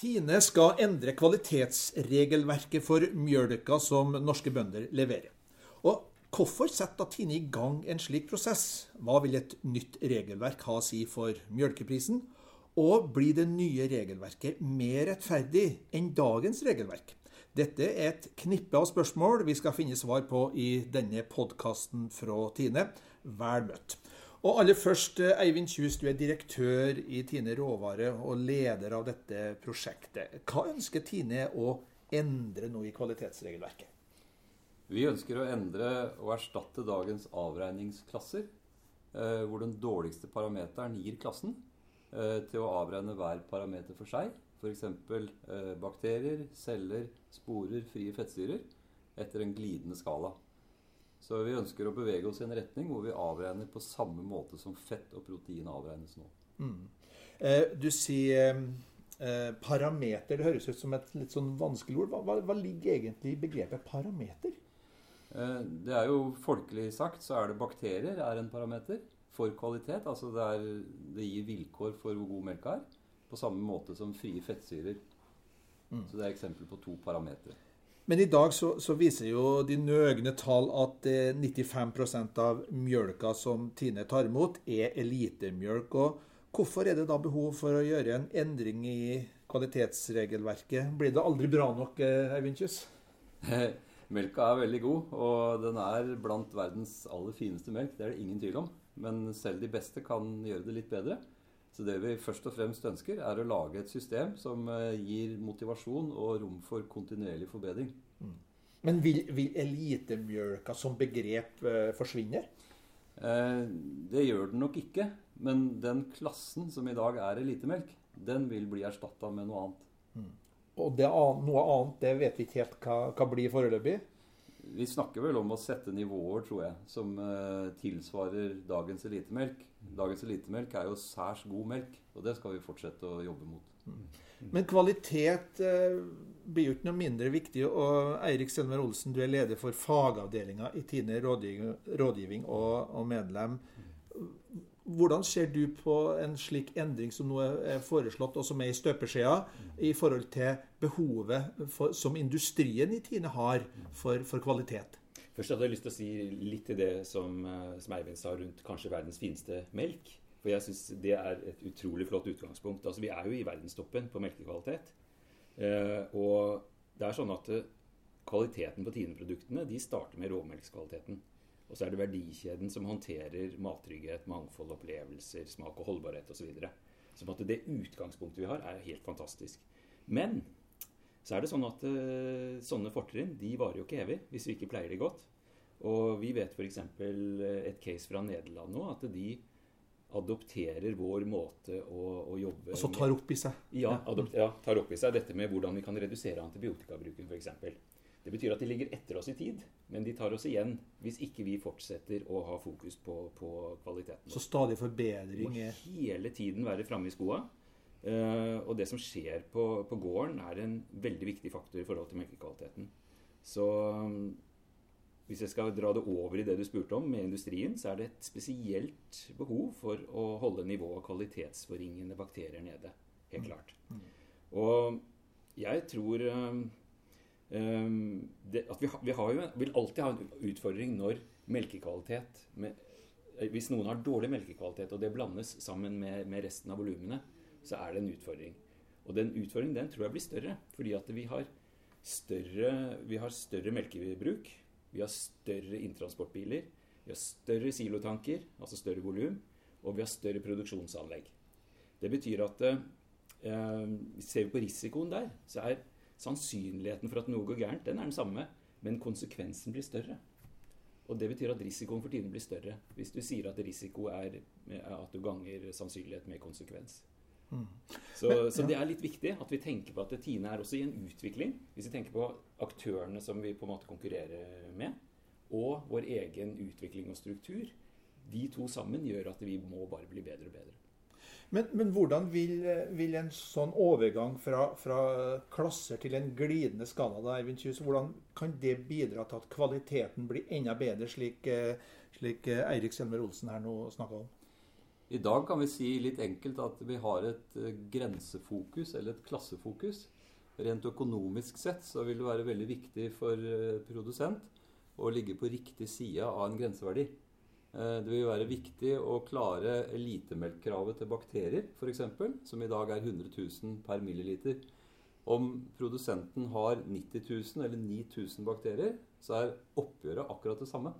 Tine skal endre kvalitetsregelverket for mjølka som norske bønder leverer. Og Hvorfor setter Tine i gang en slik prosess? Hva vil et nytt regelverk ha å si for mjølkeprisen? Og blir det nye regelverket mer rettferdig enn dagens regelverk? Dette er et knippe av spørsmål vi skal finne svar på i denne podkasten fra Tine. Vel møtt. Og aller først, eh, Eivind Kjus, du er direktør i Tine Råvare og leder av dette prosjektet. Hva ønsker Tine å endre nå i kvalitetsregelverket? Vi ønsker å endre og erstatte dagens avregningsklasser, eh, hvor den dårligste parameteren gir klassen, eh, til å avregne hver parameter for seg. F.eks. bakterier, celler, sporer, frie fettsyrer, etter en glidende skala. Så vi ønsker å bevege oss i en retning hvor vi avregner på samme måte som fett og protein avregnes nå. Mm. Eh, du sier eh, parameter. Det høres ut som et litt sånn vanskelig ord. Hva, hva, hva ligger egentlig i begrepet parameter? Eh, det er jo folkelig sagt så er det bakterier er en parameter for kvalitet. Altså det, er, det gir vilkår for hvor god melka er. På samme måte som frie fettsyrer. Mm. Så det er eksempel på to parametere. Men i dag så, så viser jo de nøgne tall at eh, 95% av mjølka som Tine tar imot, er elitemjølk. Og hvorfor er det da behov for å gjøre en endring i kvalitetsregelverket? Blir det aldri bra nok, eh, Eivind Kjus? Melka er veldig god, og den er blant verdens aller fineste melk. Det er det ingen tvil om. Men selv de beste kan gjøre det litt bedre. Så det vi først og fremst ønsker, er å lage et system som eh, gir motivasjon og rom for kontinuerlig forbedring. Mm. Men vil, vil elitemjølka som begrep eh, forsvinne? Eh, det gjør den nok ikke. Men den klassen som i dag er elitemelk, den vil bli erstatta med noe annet. Mm. Og det, noe annet det vet vi ikke helt hva, hva blir foreløpig? Vi snakker vel om å sette nivåer, tror jeg, som uh, tilsvarer dagens elitemelk. Dagens elitemelk er jo særs god melk, og det skal vi fortsette å jobbe mot. Mm. Men kvalitet uh, blir jo ikke noe mindre viktig. og Eirik Selmer Olsen, du er leder for fagavdelinga i Tine rådgivning og, og, medlem. Hvordan ser du på en slik endring som nå er foreslått, og som er i støpeskjea, i forhold til behovet for, som industrien i Tine har for, for kvalitet? Først hadde jeg lyst til å si litt til det som, eh, som Eivind sa rundt kanskje verdens fineste melk. For jeg syns det er et utrolig flott utgangspunkt. Altså, Vi er jo i verdenstoppen på melkekvalitet. Eh, og det er sånn at eh, kvaliteten på Tine-produktene de starter med råmelkskvaliteten. Og så er det verdikjeden som håndterer mattrygghet, mangfold, opplevelser, smak og holdbarhet osv. Så, på det utgangspunktet vi har, er helt fantastisk. Men så er det sånn at uh, sånne fortrinn de varer jo ikke evig hvis vi ikke pleier de godt. Og vi vet f.eks. Eh, et case fra Nederland nå, at de adopterer vår måte å, å jobbe Altså tar opp i seg? Ja, ja, tar opp i seg dette med hvordan vi kan redusere antibiotikabruken f.eks. Det betyr at de ligger etter oss i tid, men de tar oss igjen hvis ikke vi fortsetter å ha fokus på, på kvaliteten. Så stadig forbedring Må hele tiden være framme i skoa. Uh, og det som skjer på, på, gården, er en veldig viktig faktor i forhold til melkekvaliteten. Så um, hvis jeg skal dra det over i det du spurte om med industrien, så er det et spesielt behov for å holde nivået av kvalitetsforringende bakterier nede. Helt mm. klart. Mm. Og jeg tror um, Um, det, vi, vi jo, vil alltid ha en utfordring når melkekvalitet med, eh, Hvis noen har dårlig melkekvalitet, og det blandes sammen med, med resten av volumene, så er det en utfordring. Og den utfordringen den tror jeg blir større, fordi at vi har større, vi har større melkebruk. Vi har større inntransportbiler. Vi har større silotanker, altså større volum. Og vi har større produksjonsanlegg. Det betyr at eh, ser vi på risikoen der, så er sannsynligheten for at noe går gærent, den er den samme, men konsekvensen blir større. Og Det betyr at risikoen for tiden blir større. Hvis du sier at risiko er at du ganger sannsynlighet med konsekvens. Mm. Så, men, så, det er litt viktig at vi tenker på at Tine er også i en utvikling. Hvis vi tenker på aktørene som vi på en måte konkurrerer med, og vår egen utvikling og struktur. De to sammen gjør at vi må bare bli bedre og bedre. Men, men hvordan vil, vil, en sånn overgang fra, fra, klasser til en glidende skala da, Eivind Kjus, hvordan kan det bidra til at kvaliteten blir enda bedre, slik, slik Eirik Selmer Olsen her nå snakka om? I dag kan vi si litt enkelt at vi har et eh, grensefokus eller et klassefokus. Rent økonomisk sett så vil det være veldig viktig for eh, produsent å ligge på riktig side av en grenseverdi. Eh, Det vil være viktig å klare elitemelkkravet til bakterier, f.eks., som i dag er 100 000 per milliliter. Om produsenten har 90 000 eller 9000 bakterier, så er oppgjøret akkurat det samme.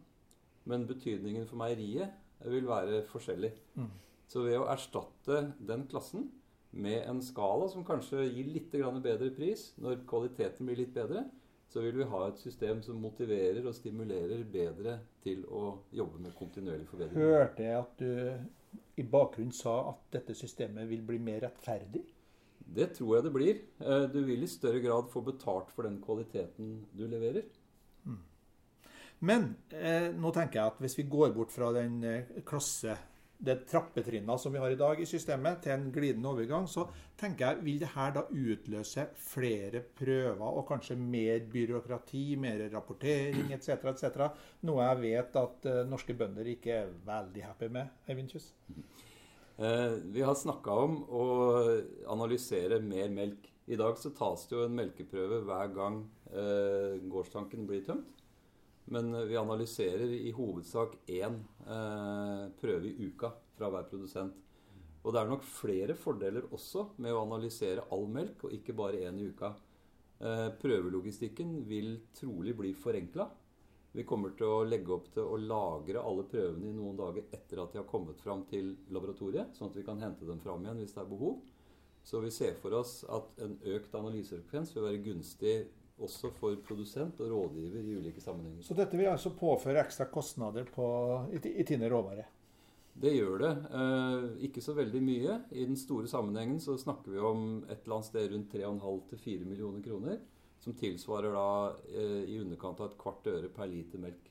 Men betydningen for meieriet vil være forskjellig. Mm. Så ved å erstatte den klassen med en skala som kanskje gir litt bedre pris når kvaliteten blir litt bedre, så vil vi ha et system som motiverer og stimulerer bedre til å jobbe med kontinuerlig forbedring. Hørte jeg at du i bakgrunnen sa at dette systemet vil bli mer rettferdig? Det tror jeg det blir. Eh, Du vil i større grad få betalt for den kvaliteten du leverer. Men eh, nå tenker jeg at hvis vi går bort fra den eh, klasse, det trappetrinna som vi har i dag i systemet, til en glidende overgang, så tenker jeg, vil det her da utløse flere prøver og kanskje mer byråkrati, mer rapportering etc., etc., noe jeg vet at eh, norske bønder ikke er veldig happy med, Eivind Kjus? Eh, Vi har snakka om å analysere mer melk. I dag så tas det jo en melkeprøve hver gang eh, gårdstanken blir tømt. Men eh, vi analyserer i hovedsak én eh, prøve i uka fra hver produsent. Og det er nok flere fordeler også med å analysere all melk, og ikke bare én i uka. Eh, prøvelogistikken vil trolig bli forenkla. Vi kommer til å legge opp til å lagre alle prøvene i noen dager etter at de har kommet fram til laboratoriet, sånn at vi kan hente dem fram igjen hvis det er behov. Så vi ser for oss at en økt analysefrekvens vil være gunstig også for produsent og rådgiver i ulike sammenhenger. Så dette vil altså påføre ekstra kostnader på, i, i Tine råvare? Det gjør det. Eh, ikke så veldig mye. I den store sammenhengen så snakker vi om et eller annet sted rundt 3,5-4 millioner kroner. Som tilsvarer da eh, i underkant av et kvart øre per liter melk.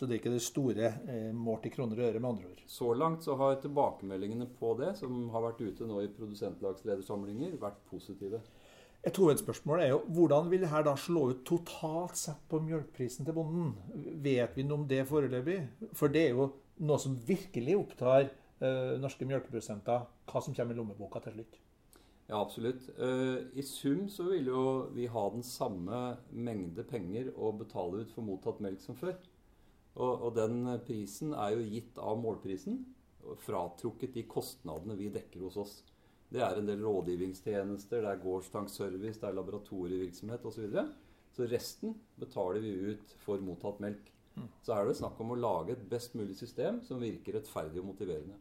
Så det er ikke det store eh, målt i kroner og øre, med andre ord. Så langt så har tilbakemeldingene på det, som har vært ute nå i produsentlagsledersamlinger, vært positive. Et hovedspørsmål er jo hvordan vil dette da slå ut totalt sett på mjølkeprisen til bonden? Vet vi noe om det foreløpig? For det er jo noe som virkelig opptar uh, norske mjølkeprodusenter, hva som kommer i lommeboka til slutt. Ja, absolutt. Uh, I sum så vil jo vi ha den samme mengde penger å betale ut for mottatt melk som før. Og, og den prisen er jo gitt av målprisen, fratrukket de kostnadene vi dekker hos oss. Det er en del rådgivningstjenester, det er gårdstankservice, det er laboratorievirksomhet osv. Så, videre. så resten betaler vi ut for mottatt melk. Så er det snakk om å lage et best mulig system som virker rettferdig og motiverende.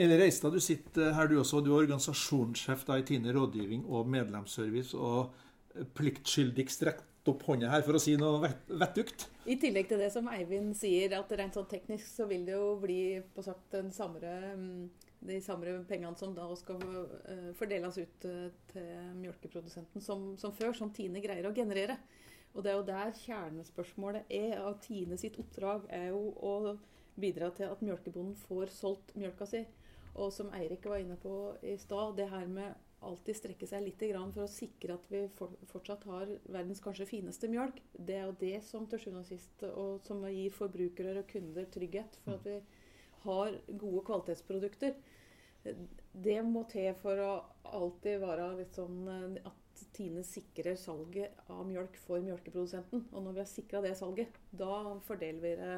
Eli Reistad, du sitter her du også. Du er organisasjonssjef da i Tine rådgivning og medlemsservice. Og pliktskyldigst strekt opp hånda her for å si noe vett, vettugt. I tillegg til det som Eivind sier, at rent sånn teknisk så vil det jo bli på sagt den samme, mm, de samme pengene som da skal eh, fordeles ut eh, til mjølkeprodusenten som, som før, som Tine greier å generere. Og det er jo der kjernespørsmålet er. at Tine sitt oppdrag er jo å bidra til at mjølkebonden får solgt mjølka si. Og som Eirik var inne på i stad, det her med alltid strekke seg litt for å sikre at vi fortsatt har verdens kanskje fineste mjølk. Det er jo det som til sjuende og sist og som gir forbrukere og kunder trygghet for at vi har gode kvalitetsprodukter. Det må til for å alltid være litt sånn eh, at Tine sikrer salget av mjølk for mjølkeprodusenten. Og når vi har sikra det salget, da fordeler vi det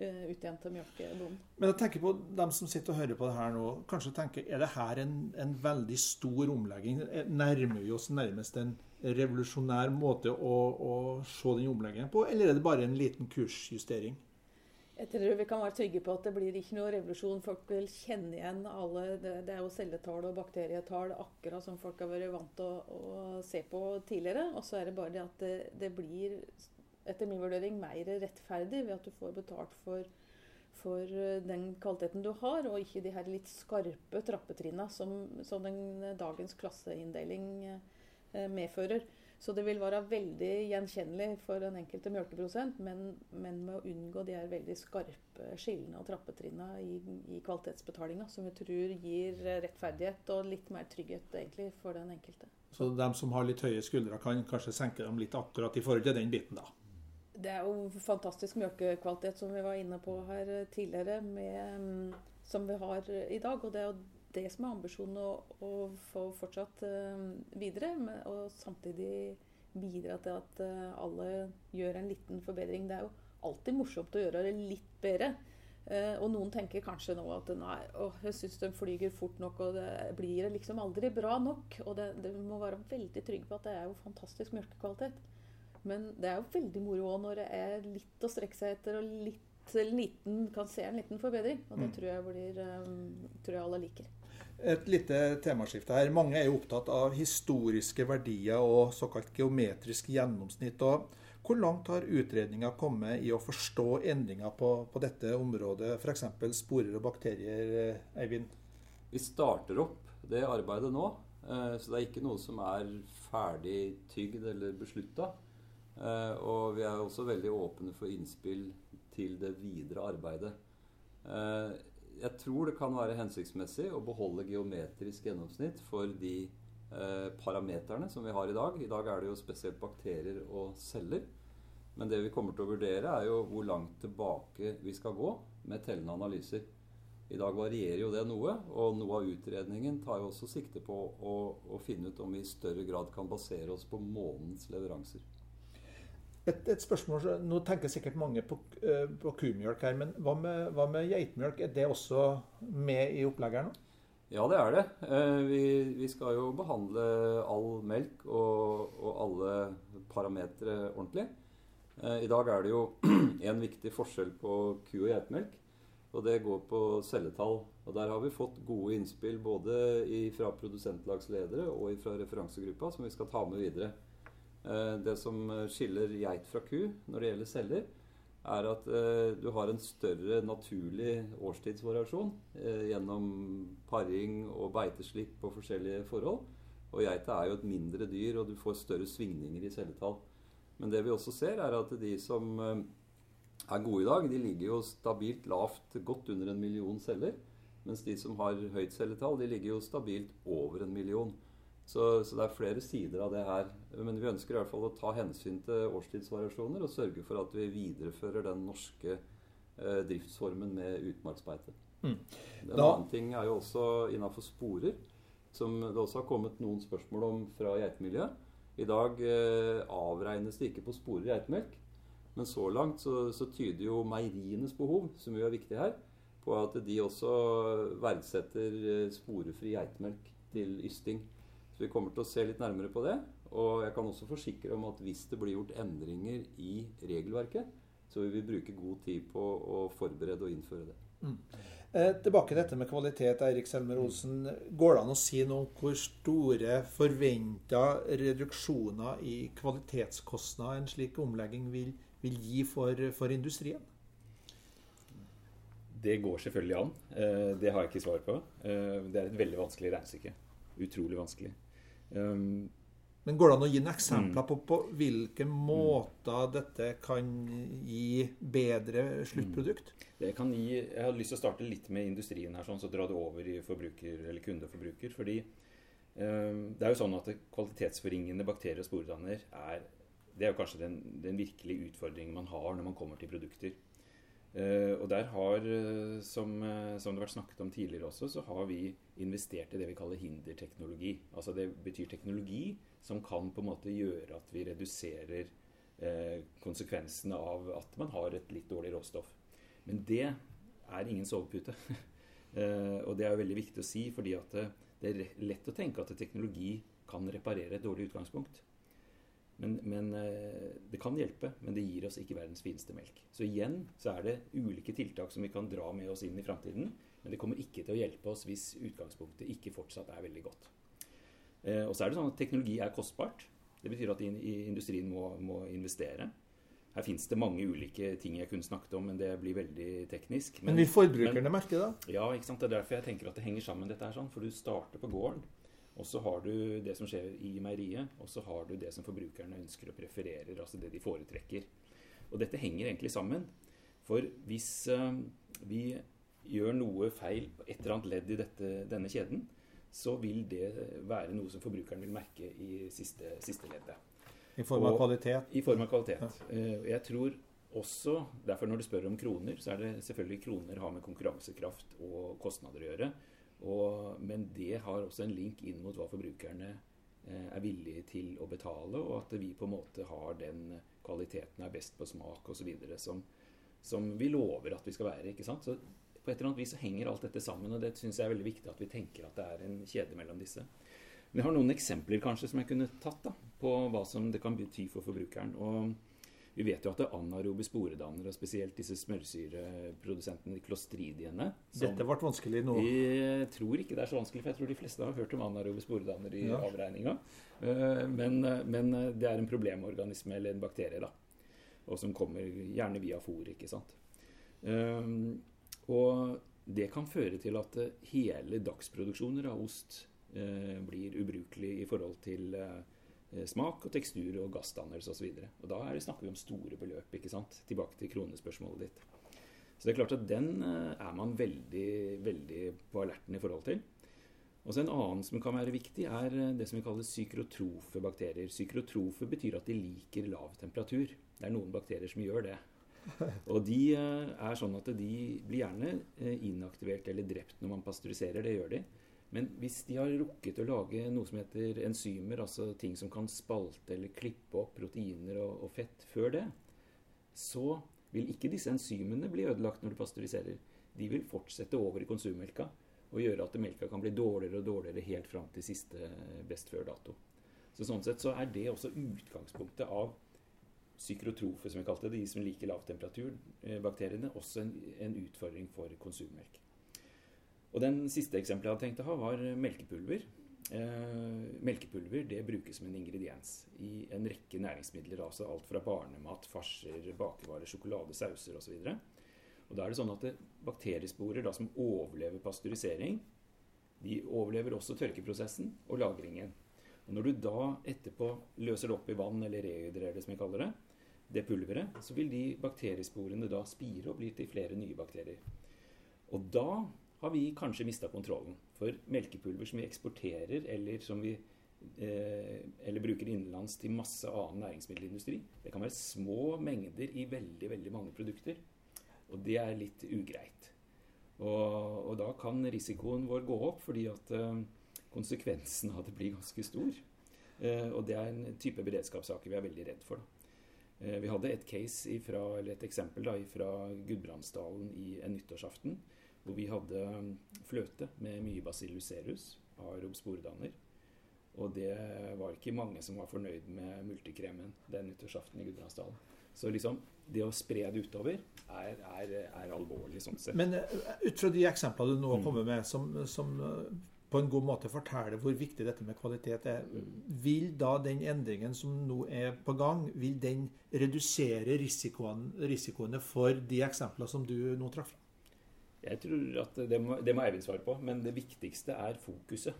eh, ut igjen til mjølkebonden. Men jeg tenker på dem som sitter og hører på det her nå. Kanskje tenker er det her en, en veldig stor omlegging? Nærmer vi oss nærmest en revolusjonær måte å, å se den omleggingen på, eller er det bare en liten kursjustering? Jeg tror vi kan være trygge på at det blir ikke noe revolusjon. Folk vil kjenne igjen alle Det, er jo celletall og bakterietall akkurat som folk har vært vant til å, å se på tidligere. Og så er det bare det at det, det blir etter min vurdering mer rettferdig ved at du får betalt for, for den kvaliteten du har, og ikke de her litt skarpe trappetrinna som, som den dagens klasseinndeling eh, medfører. Så det vil være veldig gjenkjennelig for den enkelte mjølkeprodusent, men, men, med å unngå de her veldig skarpe skillene og trappetrinna i, i kvalitetsbetalinga, som vi tror gir rettferdighet og litt mer trygghet egentlig for den enkelte. Så de som har litt høye skuldre, kan kanskje senke dem litt akkurat i forhold til den biten, da? Det er jo fantastisk mjølkekvalitet, som vi var inne på her tidligere, med, som vi har i dag. Og det er jo det som er ambisjonen å, å få fortsatt uh, videre. Med, og samtidig bidra til at uh, alle gjør en liten forbedring. Det er jo alltid morsomt å gjøre det litt bedre. Uh, og noen tenker kanskje nå at nei, å, jeg syns de flyger fort nok, og det blir liksom aldri bra nok. Og det, det må være veldig trygg på at det er jo fantastisk mjølkekvalitet. Men det er jo veldig moro òg når det er litt å strekke seg etter, og litt liten, kan se en liten forbedring. Og det mm. tror jeg, blir, um, tror jeg alle liker. Et lite temaskifte her. Mange er jo opptatt av historiske verdier og såkalt geometrisk gjennomsnitt. og Hvor langt har utredninga kommet i å forstå endringer på, på dette området, f.eks. sporer og bakterier, Eivind? Vi starter opp det arbeidet nå. Eh, så det er ikke noe som er ferdig tygd eller beslutta. Eh, og vi er også veldig åpne for innspill til det videre arbeidet. Jeg tror det kan være hensiktsmessig å beholde geometrisk gjennomsnitt for de eh, parameterne som vi har i dag. I dag er det jo spesielt bakterier og celler. Men det vi kommer til å vurdere, er jo hvor langt tilbake vi skal gå med tellende analyser. I dag varierer jo det noe, og noe av utredningen tar jo også sikte på å, å finne ut om vi i større grad kan basere oss på månens leveranser. Et, et, spørsmål, Nå tenker sikkert mange på, uh, på kumjølk her, men hva med, hva med, geitmjølk? Er det også med i opplegget her nå? Ja, det er det. Uh, vi, vi, skal jo behandle all melk og, og alle parametere ordentlig. Uh, I dag er det jo en viktig forskjell på ku- og geitemelk. Og det går på celletall. Og Der har vi fått gode innspill både fra produsentlagsledere og fra referansegruppa, som vi skal ta med videre. Eh, det som skiller geit fra ku når det gjelder celler, er at eh, du har en større naturlig årstidsvariasjon eh, gjennom paring og beiteslipp på forskjellige forhold. Og geita er jo et mindre dyr, og du får større svingninger i celletall. Men det vi også ser, er at de som er gode i dag, de ligger jo stabilt lavt, godt under en million celler. Mens de som har høyt celletall, de ligger jo stabilt over en million. Så, så, det er flere sider av det her. Men vi ønsker i hvert fall å ta hensyn til årstidsvariasjoner og sørge for at vi viderefører den norske eh, driftsformen med utmarksbeite. Mm. En annen ting er jo også innafor sporer, som det også har kommet noen spørsmål om fra geitemiljøet. I dag eh, avregnes det ikke på sporer i geitemelk. Men så langt så, så, tyder jo meierienes behov, som jo er viktig her, på at de også verdsetter eh, sporefri geitemelk til ysting. Så vi kommer til å se litt nærmere på det. Og jeg kan også forsikre om at hvis det blir gjort endringer i regelverket, så vil vi bruke god tid på å forberede og innføre det. Mm. Eh, tilbake til dette med kvalitet. Eirik Selmer Olsen. Går det an å si noe om hvor store forventa reduksjoner i kvalitetskostnader en slik omlegging vil, vil gi for, for, industrien? Det går selvfølgelig an. Eh, det har jeg ikke svar på. Eh, det er et veldig vanskelig regnestykke. Utrolig vanskelig. Um, men Går det an å gi noen eksempler mm. på, på hvilke måter mm. dette kan gi bedre sluttprodukt? Mm. Det kan gi, Jeg har lyst til å starte litt med industrien, her, sånn, så dra det over i forbruker, eller kundeforbruker. fordi um, det er jo sånn at Kvalitetsforringende bakterier og sporedanner er, det er jo kanskje den, den virkelige utfordringen man har når man kommer til produkter. Uh, og der har, uh, som, uh, som, det har vært snakket om tidligere også, så har vi investert i det vi kaller hinderteknologi. Altså det betyr teknologi som kan på en måte gjøre at vi reduserer konsekvensene av at man har et litt dårlig råstoff. Men det er ingen sovepute. og det er veldig viktig å si, fordi at det er lett å tenke at teknologi kan reparere et dårlig utgangspunkt. Men, men, eh, det kan hjelpe, men det gir oss ikke verdens fineste melk. Så igjen så er det ulike tiltak som vi kan dra med oss inn i framtiden. Men det kommer ikke til å hjelpe oss hvis utgangspunktet ikke fortsatt er veldig godt. Eh, og så er det sånn at teknologi er kostbart. Det betyr at industrien må, må investere. Her fins det mange ulike ting jeg kunne snakket om, men det blir veldig teknisk. Men, men vil forbrukerne merke det? Ja, ikke sant? det er derfor jeg tenker at det henger sammen. dette her sånn, For du starter på gården. Og så har du det som skjer i meieriet, og så har du det som forbrukerne ønsker og prefererer, altså det de foretrekker. Og dette henger egentlig sammen. For hvis uh, vi gjør noe feil på et eller annet ledd i dette, denne kjeden, så vil det være noe som forbrukeren vil merke i siste, siste leddet. I form av og, kvalitet? I form av kvalitet. Ja. Uh, jeg tror også, derfor Når du spør om kroner, så er det selvfølgelig kroner har med konkurransekraft og kostnader å gjøre. Og, men det har også en link inn mot hva forbrukerne eh, er villige til å betale, og at vi på en måte har den kvaliteten er best på smak osv. Som, som vi lover at vi skal være. ikke sant? Så på et eller annet vis så henger alt dette sammen, og det syns jeg er veldig viktig at vi tenker at det er en kjede mellom disse. Vi har noen eksempler kanskje som jeg kunne tatt da, på hva som det kan bety for forbrukeren. og vi vet jo at det er anaerobe sporedannere, og spesielt disse smørsyreprodusentene, klostridiene Dette ble vanskelig nå. Jeg tror ikke det er så vanskelig, for jeg tror de fleste har hørt om anaerobe sporedannere i ja. avregninga. Eh, men, men, det er en problemorganisme eller en bakterie, da. Og som kommer gjerne via fôr, ikke sant. Eh, og det kan føre til at hele dagsproduksjoner av ost eh, blir ubrukelig i forhold til Eh, smak og tekstur og gassdannelse osv. Da er det, snakker vi om store beløp. ikke sant? Tilbake til kronespørsmålet ditt. Så det er klart at den eh, er man veldig, veldig på alerten i forhold til. Og så En annen som kan være viktig, er eh, det som vi kaller psykrotrofe bakterier. Psykrotrofe betyr at de liker lav temperatur. Det er noen bakterier som gjør det. Og de er sånn at de blir gjerne inaktivert eller drept når man pasteuriserer. Det gjør de. Men hvis de har rukket å lage noe som heter enzymer, altså ting som kan spalte eller klippe opp proteiner og, og fett før det, så vil ikke disse enzymene bli ødelagt når du pasteuriserer. De vil fortsette over i konsummelka og gjøre at melka kan bli dårligere og dårligere helt fram til siste best før-dato. Så Sånn sett så er det også utgangspunktet av psykrotrofe, som vi kalte det, de som liker lav temperatur, eh, bakteriene, også en, en utfordring for konsummelk. Og Den siste eksempelet jeg hadde tenkt å ha, var melkepulver. Eh, melkepulver det brukes som en ingrediens i en rekke næringsmidler. altså Alt fra barnemat, farser, bakevarer, sjokolade, sauser osv. Og Da er det sånn at det, bakteriesporer da, som overlever pasteurisering, de overlever også tørkeprosessen og lagringen. Og Når du da etterpå løser det opp i vann, eller rehydrerer det, som vi kaller det, det pulveret, så vil de bakteriesporene da spire og bli til flere nye bakterier. Og da har vi kanskje mista kontrollen. For melkepulver som vi eksporterer, eller som vi eh, eller bruker innenlands til masse annen næringsmiddelindustri, det kan være små mengder i veldig, veldig mange produkter. Og det er litt ugreit. Og, og da kan risikoen vår gå opp, fordi at eh, konsekvensen av det blir ganske stor. Eh, og det er en type beredskapssaker vi er veldig redd for. da. vi hadde et ifra, et eksempel fra Gudbrandsdalen i en nyttårsaften hvor vi hadde um, fløte med mye bacillus serus, aerob sporedanner. Og det var ikke mange som var fornøyd med multikremen den nyttårsaften i Gudbrandsdalen. Så liksom, det å spre det utover er, er, er alvorlig sånn sett. Men uh, ut fra de eksemplene du nå mm. kommet med, som, som uh, på en god måte forteller hvor viktig dette med kvalitet er, vil da den endringen som nå er på gang, vil den redusere risikoene, risikoene for de eksemplene som du nå traff? Jeg tror at Det må, det må Eivind svare på, men det viktigste er fokuset.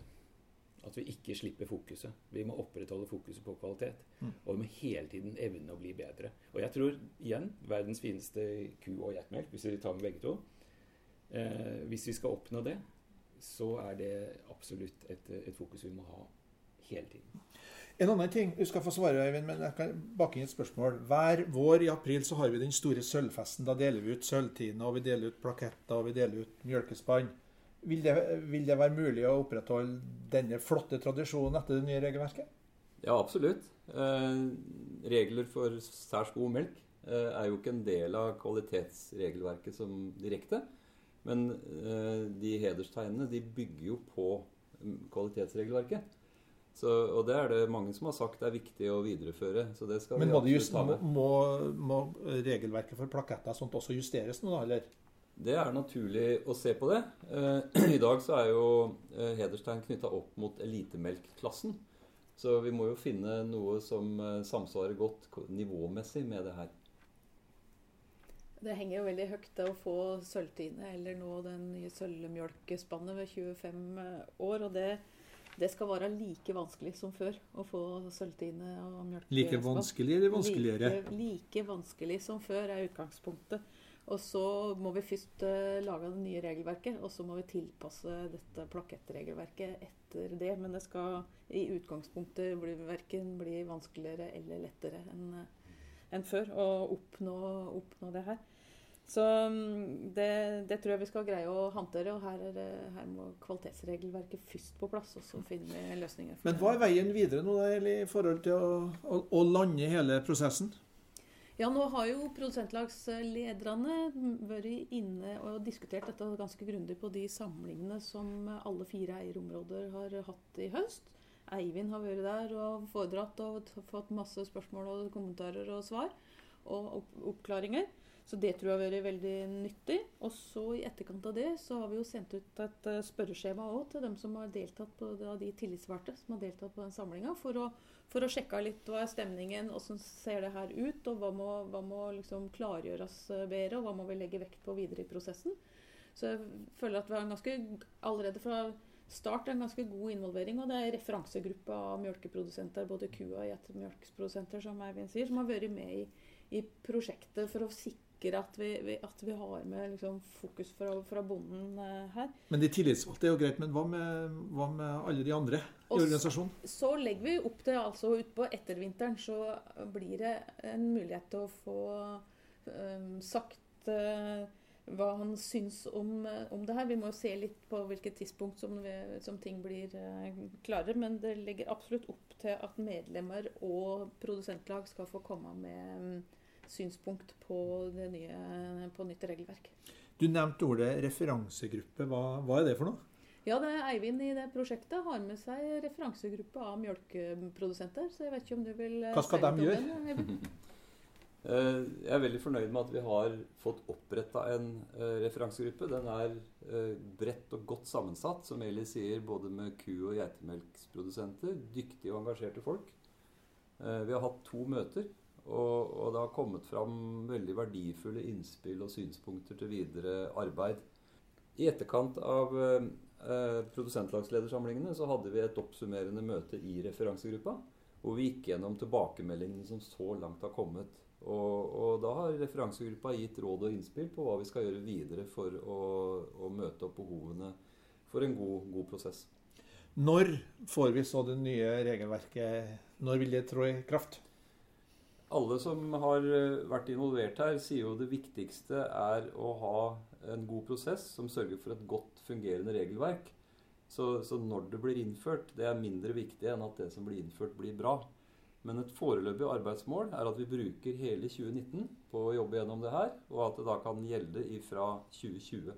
At vi ikke slipper fokuset. Vi må opprettholde fokuset på kvalitet. Mm. Og vi må hele tiden evne å bli bedre. Og jeg tror igjen verdens fineste ku- og geitmelk, hvis vi tar med begge to. Eh, hvis vi skal oppnå det, så er det absolutt et, et fokus vi må ha hele tiden. En annen ting du skal få svare, Øyvind, men jeg kan bakke inn et spørsmål. Hver vår i april så har vi den store sølvfesten. Da deler vi ut sølvtiner, og vi deler ut plaketter, og vi deler ut mjølkespann. Vil det, vil det være mulig å opprettholde denne flotte tradisjonen etter det nye regelverket? Ja, absolutt. Eh, regler for særs god melk eh, er jo ikke en del av kvalitetsregelverket som direkte. Men eh, de hederstegnene de bygger jo på mm, kvalitetsregelverket. Så, og det er det mange som har sagt er viktig å videreføre. så det skal Men må, just, må, må, må, regelverket for plaketter sånt også justeres nå, da? eller? Det er naturlig å se på det. Eh, I dag så er jo eh, hederstegn knytta opp mot elitemelkklassen. Så vi må jo finne noe som eh, samsvarer godt nivåmessig med det her. Det henger jo veldig høyt å få sølvtine eller nå den nye sølvmjølkespannet ved 25 år. og det det skal være like vanskelig som før å få sølvtine og mjølk. Like vanskelig eller vanskeligere? Like, like, vanskelig som før er utgangspunktet. Og så må vi først uh, lage det nye regelverket, og så må vi tilpasse dette plakettregelverket etter det. Men det skal i utgangspunktet bli, verken bli vanskeligere eller lettere enn enn før å oppnå, oppnå det her. Så mm, det, det, tror jeg vi skal greie å håndtere. Og her, det, her, må kvalitetsregelverket først på plass, og så finner vi løsninger. Men hva er veien videre nå i forhold til å, å, å lande hele prosessen? Ja, nå har jo produsentlagslederne vært inne og diskutert dette ganske grundig på de samlingene som alle fire eierområder har hatt i høst. Eivind har vært der og foredratt og fått masse spørsmål og kommentarer og svar og oppklaringer. Så det tror jeg har vært veldig nyttig. Og så i etterkant av det så har vi jo sendt ut et eh, spørreskjema òg til dem som har deltatt på de tillitsvalgte som har deltatt på den samlinga, for, for, å sjekke litt hva er stemningen, hvordan ser det her ut, og hva må, hva må liksom klargjøres eh, bedre, og hva må vi legge vekt på videre i prosessen. Så jeg føler at vi har en ganske, allerede fra start en ganske god involvering. Og det er referansegruppe av mjølkeprodusenter, både ku- og geitemelksprodusenter, som Eivind sier, som har vært med i, i prosjektet for å sikre sikre at vi, at vi har med liksom, fokus fra, fra bonden eh, her. Men de tillitsvalgte er jo greit, men hva med, hva med alle de andre i organisasjonen? Så legger vi opp til altså utpå ettervinteren så blir det en mulighet til å få um, sagt uh, hva han syns om, om, det her. Vi må jo se litt på hvilket tidspunkt som, vi, som ting blir eh, klare. Men det legger absolutt opp til at medlemmer og produsentlag skal få komme med synspunkt på, det nye, på nytt regelverk. Du nevnte ordet referansegruppe. Hva, hva, er det for noe? Ja, det er Eivind i det prosjektet har med seg referansegruppe av mjølkeprodusenter. Så jeg vet ikke om du vil eh, Hva skal de gjøre? Eh, jeg er veldig fornøyd med at vi har fått oppretta en eh, referansegruppe. Den er bredt og godt sammensatt, som Eli sier, både med ku- og geitemelksprodusenter. Dyktige og engasjerte folk. Vi har hatt to møter og, og, det har kommet fram veldig verdifulle innspill og synspunkter til videre arbeid. I etterkant av eh, produsentlagsledersamlingene så hadde vi et oppsummerende møte i referansegruppa. Hvor vi gikk gjennom tilbakemeldingene som så langt har kommet. Og, og, da har referansegruppa gitt råd og innspill på hva vi skal gjøre videre for å, å møte opp behovene for en god, god, prosess. Når får vi så det nye regelverket? Når vil det trå i kraft? Alle som har eh, vært involvert her, sier jo det viktigste er å ha en god prosess som sørger for et godt fungerende regelverk. Så, så, når det blir innført, det er mindre viktig enn at det som blir innført, blir bra. Men et foreløpig arbeidsmål er at vi bruker hele 2019 på å jobbe gjennom det her, og at det da kan gjelde ifra 2020.